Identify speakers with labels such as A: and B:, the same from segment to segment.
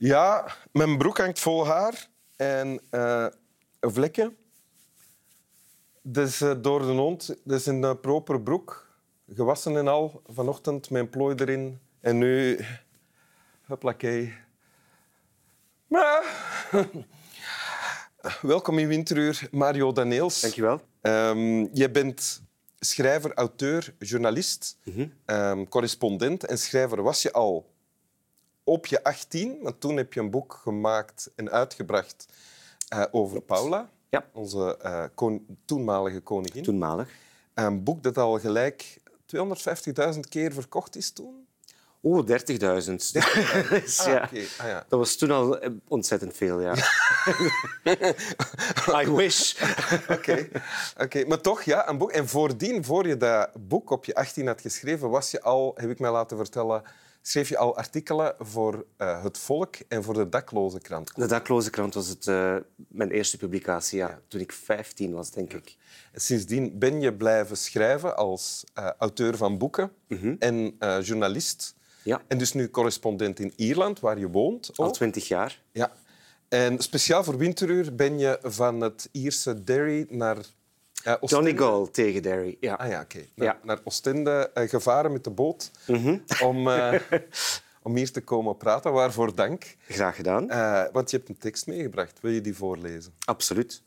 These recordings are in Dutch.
A: Ja, mijn broek hangt vol haar en uh, vlekken. Dus uh, door de hond. Dat is een uh, proper broek. Gewassen en al. Vanochtend mijn plooi erin. En nu... Huppakee. Maar... Welkom in Winteruur, Mario Daneels.
B: Dank je wel.
A: Um, je bent schrijver, auteur, journalist, mm -hmm. um, correspondent en schrijver. Was je al op je 18, want toen heb je een boek gemaakt en uitgebracht uh, over Paula,
B: ja.
A: onze uh, kon toenmalige koningin.
B: Toenmalig.
A: Een boek dat al gelijk 250.000 keer verkocht is toen.
B: Oeh, 30.000. 30
A: ah,
B: ja.
A: okay. ah, ja.
B: Dat was toen al ontzettend veel, ja. I wish.
A: Oké, okay. okay. maar toch, ja, een boek. En voordien, voor je dat boek op je 18 had geschreven, was je al, heb ik mij laten vertellen, schreef je al artikelen voor uh, Het Volk en voor de Dakloze Krant.
B: De Dakloze Krant was het, uh, mijn eerste publicatie, ja, ja. toen ik 15 was, denk ja. ik.
A: En sindsdien ben je blijven schrijven als uh, auteur van boeken
B: mm -hmm.
A: en journalist.
B: Ja.
A: En dus nu correspondent in Ierland, waar je woont.
B: Al twintig jaar.
A: Ja. En speciaal voor Winteruur ben je van het Ierse Derry naar
B: uh, Johnny Gall tegen Derry. Ja.
A: Ah ja, oké. Okay. Naar, ja. naar Oostende uh, gevaren met de boot
B: mm -hmm.
A: om, uh, om hier te komen praten. Waarvoor dank.
B: Graag gedaan.
A: want je hebt een tekst meegebracht. Wil je die voorlezen?
B: Absoluut.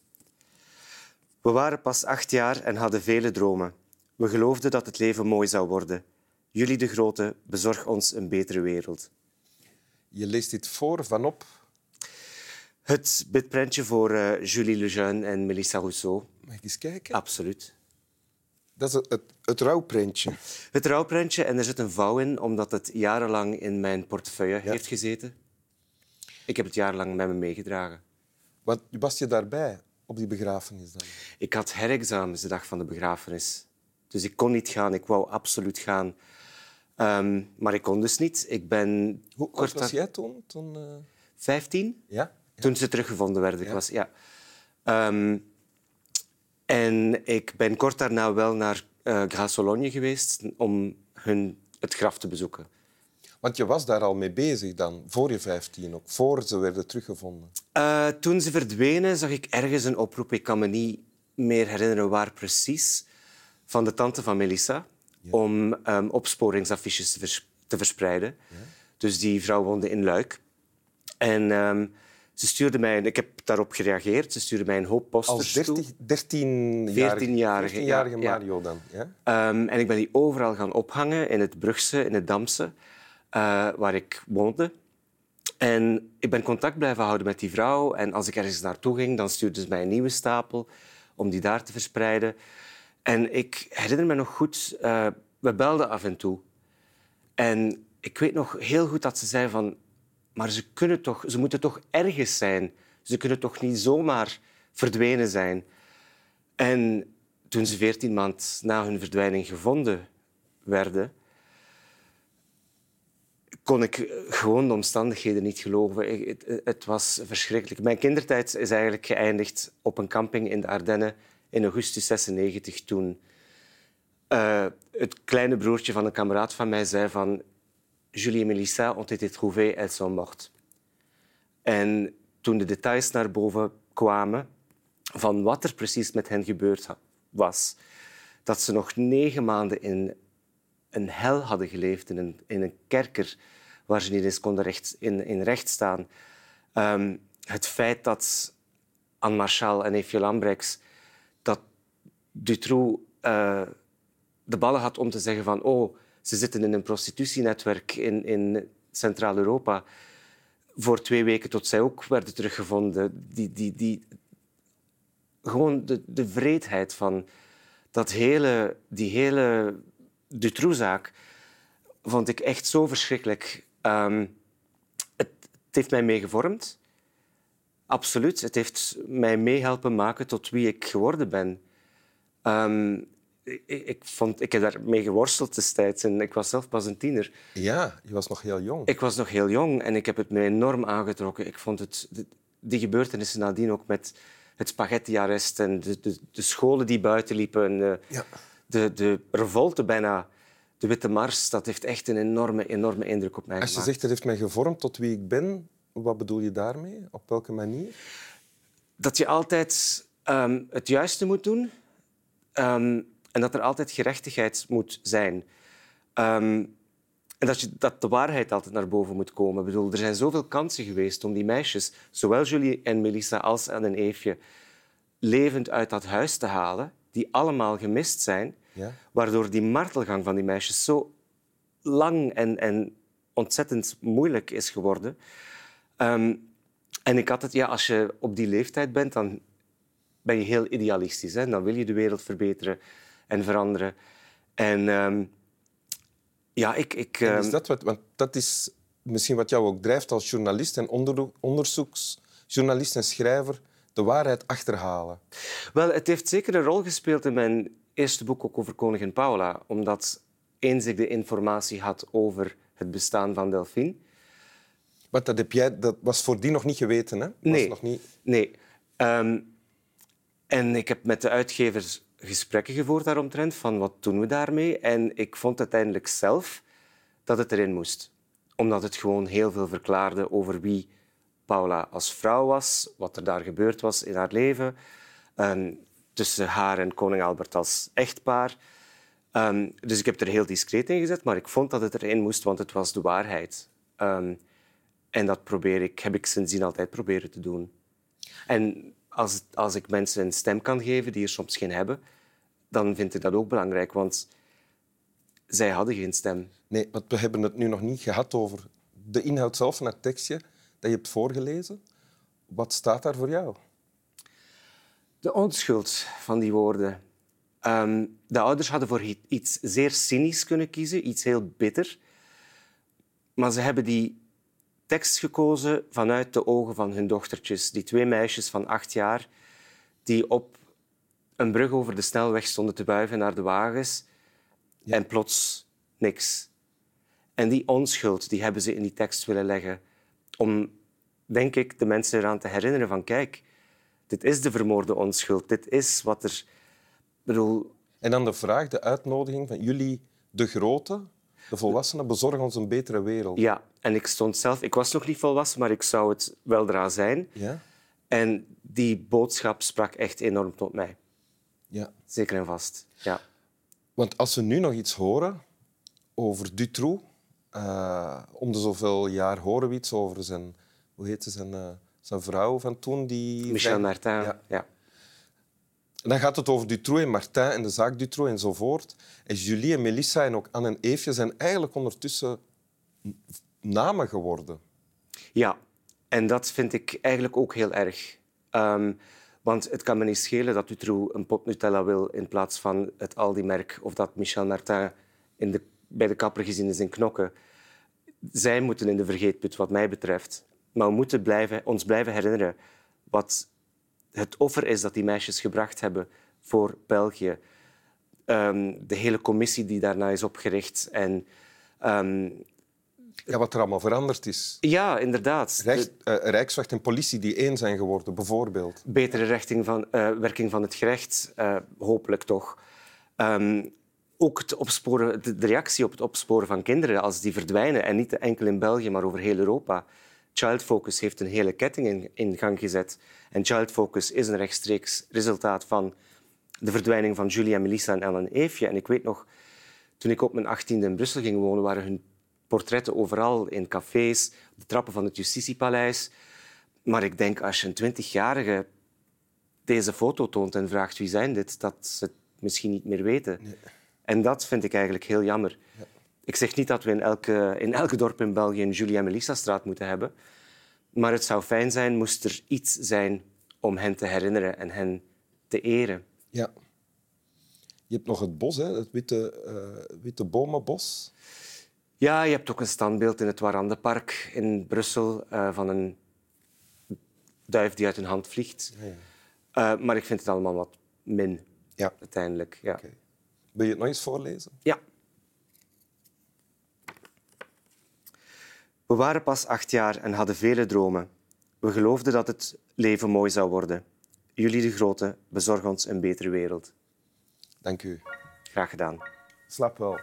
B: We waren pas acht jaar en hadden vele dromen. We geloofden dat het leven mooi zou worden. Jullie de Grote, bezorg ons een betere wereld.
A: Je leest dit voor vanop?
B: Het bidprentje voor Julie Lejeune en Melissa Rousseau.
A: Mag ik eens kijken?
B: Absoluut.
A: Dat is het, het, het rouwprentje.
B: Het rouwprentje en er zit een vouw in, omdat het jarenlang in mijn portefeuille ja. heeft gezeten. Ik heb het jarenlang met me meegedragen.
A: Wat was je daarbij op die begrafenis dan?
B: Ik had herexamens de dag van de begrafenis. Dus ik kon niet gaan. Ik wou absoluut gaan. Um, maar ik kon dus niet. Ik ben...
A: Hoe oud was jij toen? toen uh...
B: 15?
A: Ja, ja.
B: Toen ze teruggevonden werden.
A: Ja.
B: Ik was, ja. Um, en ik ben kort daarna wel naar uh, Gras-Sologne geweest om hun het graf te bezoeken.
A: Want je was daar al mee bezig dan, voor je 15 ook, voor ze werden teruggevonden?
B: Uh, toen ze verdwenen zag ik ergens een oproep. Ik kan me niet meer herinneren waar precies. Van de tante van Melissa. Ja. Om um, opsporingsaffiches te, vers te verspreiden.
A: Ja.
B: Dus die vrouw woonde in Luik. En um, ze stuurde mij... Ik heb daarop gereageerd. Ze stuurde mij een hoop posters
A: Als 13-jarige
B: 14-jarige
A: 14
B: ja,
A: Mario dan? Ja?
B: Um, en ik ben die overal gaan ophangen. In het Brugse, in het Damse. Uh, waar ik woonde. En ik ben contact blijven houden met die vrouw. En als ik ergens naartoe ging, dan stuurde ze mij een nieuwe stapel om die daar te verspreiden. En ik herinner me nog goed, uh, we belden af en toe. En ik weet nog heel goed dat ze zei van... Maar ze, kunnen toch, ze moeten toch ergens zijn. Ze kunnen toch niet zomaar verdwenen zijn. En toen ze veertien maand na hun verdwijning gevonden werden... kon ik gewoon de omstandigheden niet geloven. Het, het was verschrikkelijk. Mijn kindertijd is eigenlijk geëindigd op een camping in de Ardennen in augustus 96 toen uh, het kleine broertje van een kameraad van mij zei van Julie et Melissa ont été trouvées, elles sont mortes. En toen de details naar boven kwamen van wat er precies met hen gebeurd was, dat ze nog negen maanden in een hel hadden geleefd, in een, in een kerker waar ze niet eens konden recht, in, in recht staan. Um, het feit dat Anne Marchal en Eefje Lambrechts dat Dutroux uh, de ballen had om te zeggen van oh, ze zitten in een prostitutienetwerk in, in Centraal-Europa. Voor twee weken tot zij ook werden teruggevonden. Die, die, die, gewoon de, de vreedheid van dat hele, die hele Dutroux-zaak vond ik echt zo verschrikkelijk. Het, het heeft mij meegevormd. Absoluut. Het heeft mij meehelpen maken tot wie ik geworden ben. Um, ik, ik, vond, ik heb daarmee geworsteld destijds en ik was zelf pas een tiener.
A: Ja, je was nog heel jong.
B: Ik was nog heel jong en ik heb het me enorm aangetrokken. Ik vond het, die gebeurtenissen nadien ook met het spaghetti-arrest en de, de, de, scholen die buiten liepen. En de,
A: ja.
B: de, de revolte bijna, de Witte Mars, dat heeft echt een enorme, enorme indruk op mij
A: Als je
B: gemaakt.
A: zegt, dat heeft mij gevormd tot wie ik ben, Wat bedoel je daarmee? Op welke manier?
B: Dat je altijd ehm, het juiste moet doen ehm, en dat er altijd gerechtigheid moet zijn. Ehm, en dat, je, dat de waarheid altijd naar boven moet komen. Ik bedoel, er zijn zoveel kansen geweest om die meisjes, zowel Julie en Melissa als Anne en Eefje, levend uit dat huis te halen, die allemaal gemist zijn,
A: Ja.
B: waardoor die martelgang van die meisjes zo lang en, en ontzettend moeilijk is geworden. Ehm, en ik had het, ja, als je op die leeftijd bent, dan ben je heel idealistisch. Hè? Dan wil je de wereld verbeteren en veranderen. En ehm, ja, ik... ik
A: En
B: ehm,
A: is dat wat, want dat is misschien wat jou ook drijft als journalist en onder, onderzoeksjournalist en schrijver, de waarheid achterhalen.
B: Wel, het heeft zeker een rol gespeeld in mijn eerste boek ook over koningin Paula. Omdat eens ik de informatie had over het bestaan van Delphine...
A: Want dat, heb jij, dat was voor die nog niet geweten, hè? Was
B: Nee.
A: Nog niet...
B: Nee. Ehm, en ik heb met de uitgevers gesprekken gevoerd daaromtrent, van wat doen we daarmee? En ik vond uiteindelijk zelf dat het erin moest. Omdat het gewoon heel veel verklaarde over wie Paula als vrouw was, wat er daar gebeurd was in haar leven, ehm, tussen haar en koning Albert als echtpaar. Ehm, dus ik heb er heel discreet in gezet, maar ik vond dat het erin moest, want het was de waarheid. Ehm, en dat probeer ik, heb ik sindsdien altijd proberen te doen. En als, als ik mensen een stem kan geven die er soms geen hebben, dan vind ik dat ook belangrijk, want zij hadden geen stem.
A: Nee, want we hebben het nu nog niet gehad over de inhoud zelf van het tekstje dat je hebt voorgelezen. Wat staat daar voor jou?
B: De onschuld van die woorden. Ehm, de ouders hadden voor iets zeer cynisch kunnen kiezen, iets heel bitter. Maar ze hebben die tekst gekozen vanuit de ogen van hun dochtertjes. Die twee meisjes van acht jaar die op een brug over de snelweg stonden te wuiven naar de wagens. En plots niks. En die onschuld die hebben ze in die tekst willen leggen. Om, denk ik, de mensen eraan te herinneren van kijk, dit is de vermoorde onschuld. Dit is wat er... Bedoel,
A: En dan de vraag, de uitnodiging van jullie, de grote, de volwassenen, bezorgen ons een betere wereld.
B: ja, en ik stond zelf... Ik was nog niet volwassen, maar ik zou het weldra zijn.
A: Ja?
B: En die boodschap sprak echt enorm tot mij.
A: ja.
B: Zeker en vast. Ja.
A: Want als we nu nog iets horen over Dutroux, eh, om de zoveel jaar horen we iets over zijn, hoe heette zijn, eh, zijn vrouw van toen? Die
B: Michel Martin.
A: Ja.
B: Ja.
A: En dan gaat het over Dutroux en Martin en de zaak Dutroux enzovoort. En Julie en Melissa en ook Anne en Eefje zijn eigenlijk ondertussen namen geworden.
B: Ja, en dat vind ik eigenlijk ook heel erg. Ehm, want het kan me niet schelen dat Dutroux een pot Nutella wil in plaats van het Aldi-merk of dat Michel Martin in de, bij de kapper gezien is in knokken. Zij moeten in de vergeetput, wat mij betreft. Maar we moeten blijven, ons blijven herinneren wat het offer is dat die meisjes gebracht hebben voor België. Ehm, de hele commissie die daarna is opgericht. En ehm,
A: Ja, wat er allemaal veranderd is.
B: ja, inderdaad.
A: Eh, Rijkswacht en politie die één zijn geworden, bijvoorbeeld.
B: betere richting van, eh, werking van het gerecht, eh, hopelijk toch. Ehm, ook het opsporen, de, de reactie op het opsporen van kinderen als die verdwijnen, en niet enkel in België, maar over heel Europa. Child Focus heeft een hele ketting in, in gang gezet. En Child Focus is een rechtstreeks resultaat van de verdwijning van Julia, Melissa en Ellen Eefje. En ik weet nog, toen ik op mijn achttiende in Brussel ging wonen, waren hun portretten overal in cafés, op de trappen van het Justitiepaleis. Maar ik denk, als je een twintigjarige deze foto toont en vraagt wie zijn dit, dat ze het misschien niet meer weten. En dat vind ik eigenlijk heel jammer. Ik zeg niet dat we in elke, in elke dorp in België een Julia Melissa-straat moeten hebben. Maar het zou fijn zijn moest er iets zijn om hen te herinneren en hen te eren.
A: Ja. Je hebt nog het bos, hè? het witte, eh, witte bomenbos.
B: Ja, je hebt ook een standbeeld in het Warandenpark in Brussel eh, van een duif die uit een hand vliegt. Eh, maar ik vind het allemaal wat min,
A: Ja.
B: uiteindelijk. Ja.
A: Wil je het nog eens voorlezen?
B: Ja. We waren pas acht jaar en hadden vele dromen. We geloofden dat het leven mooi zou worden. Jullie de Grote bezorgen ons een betere wereld.
A: Dank u.
B: Graag gedaan.
A: Slap wel.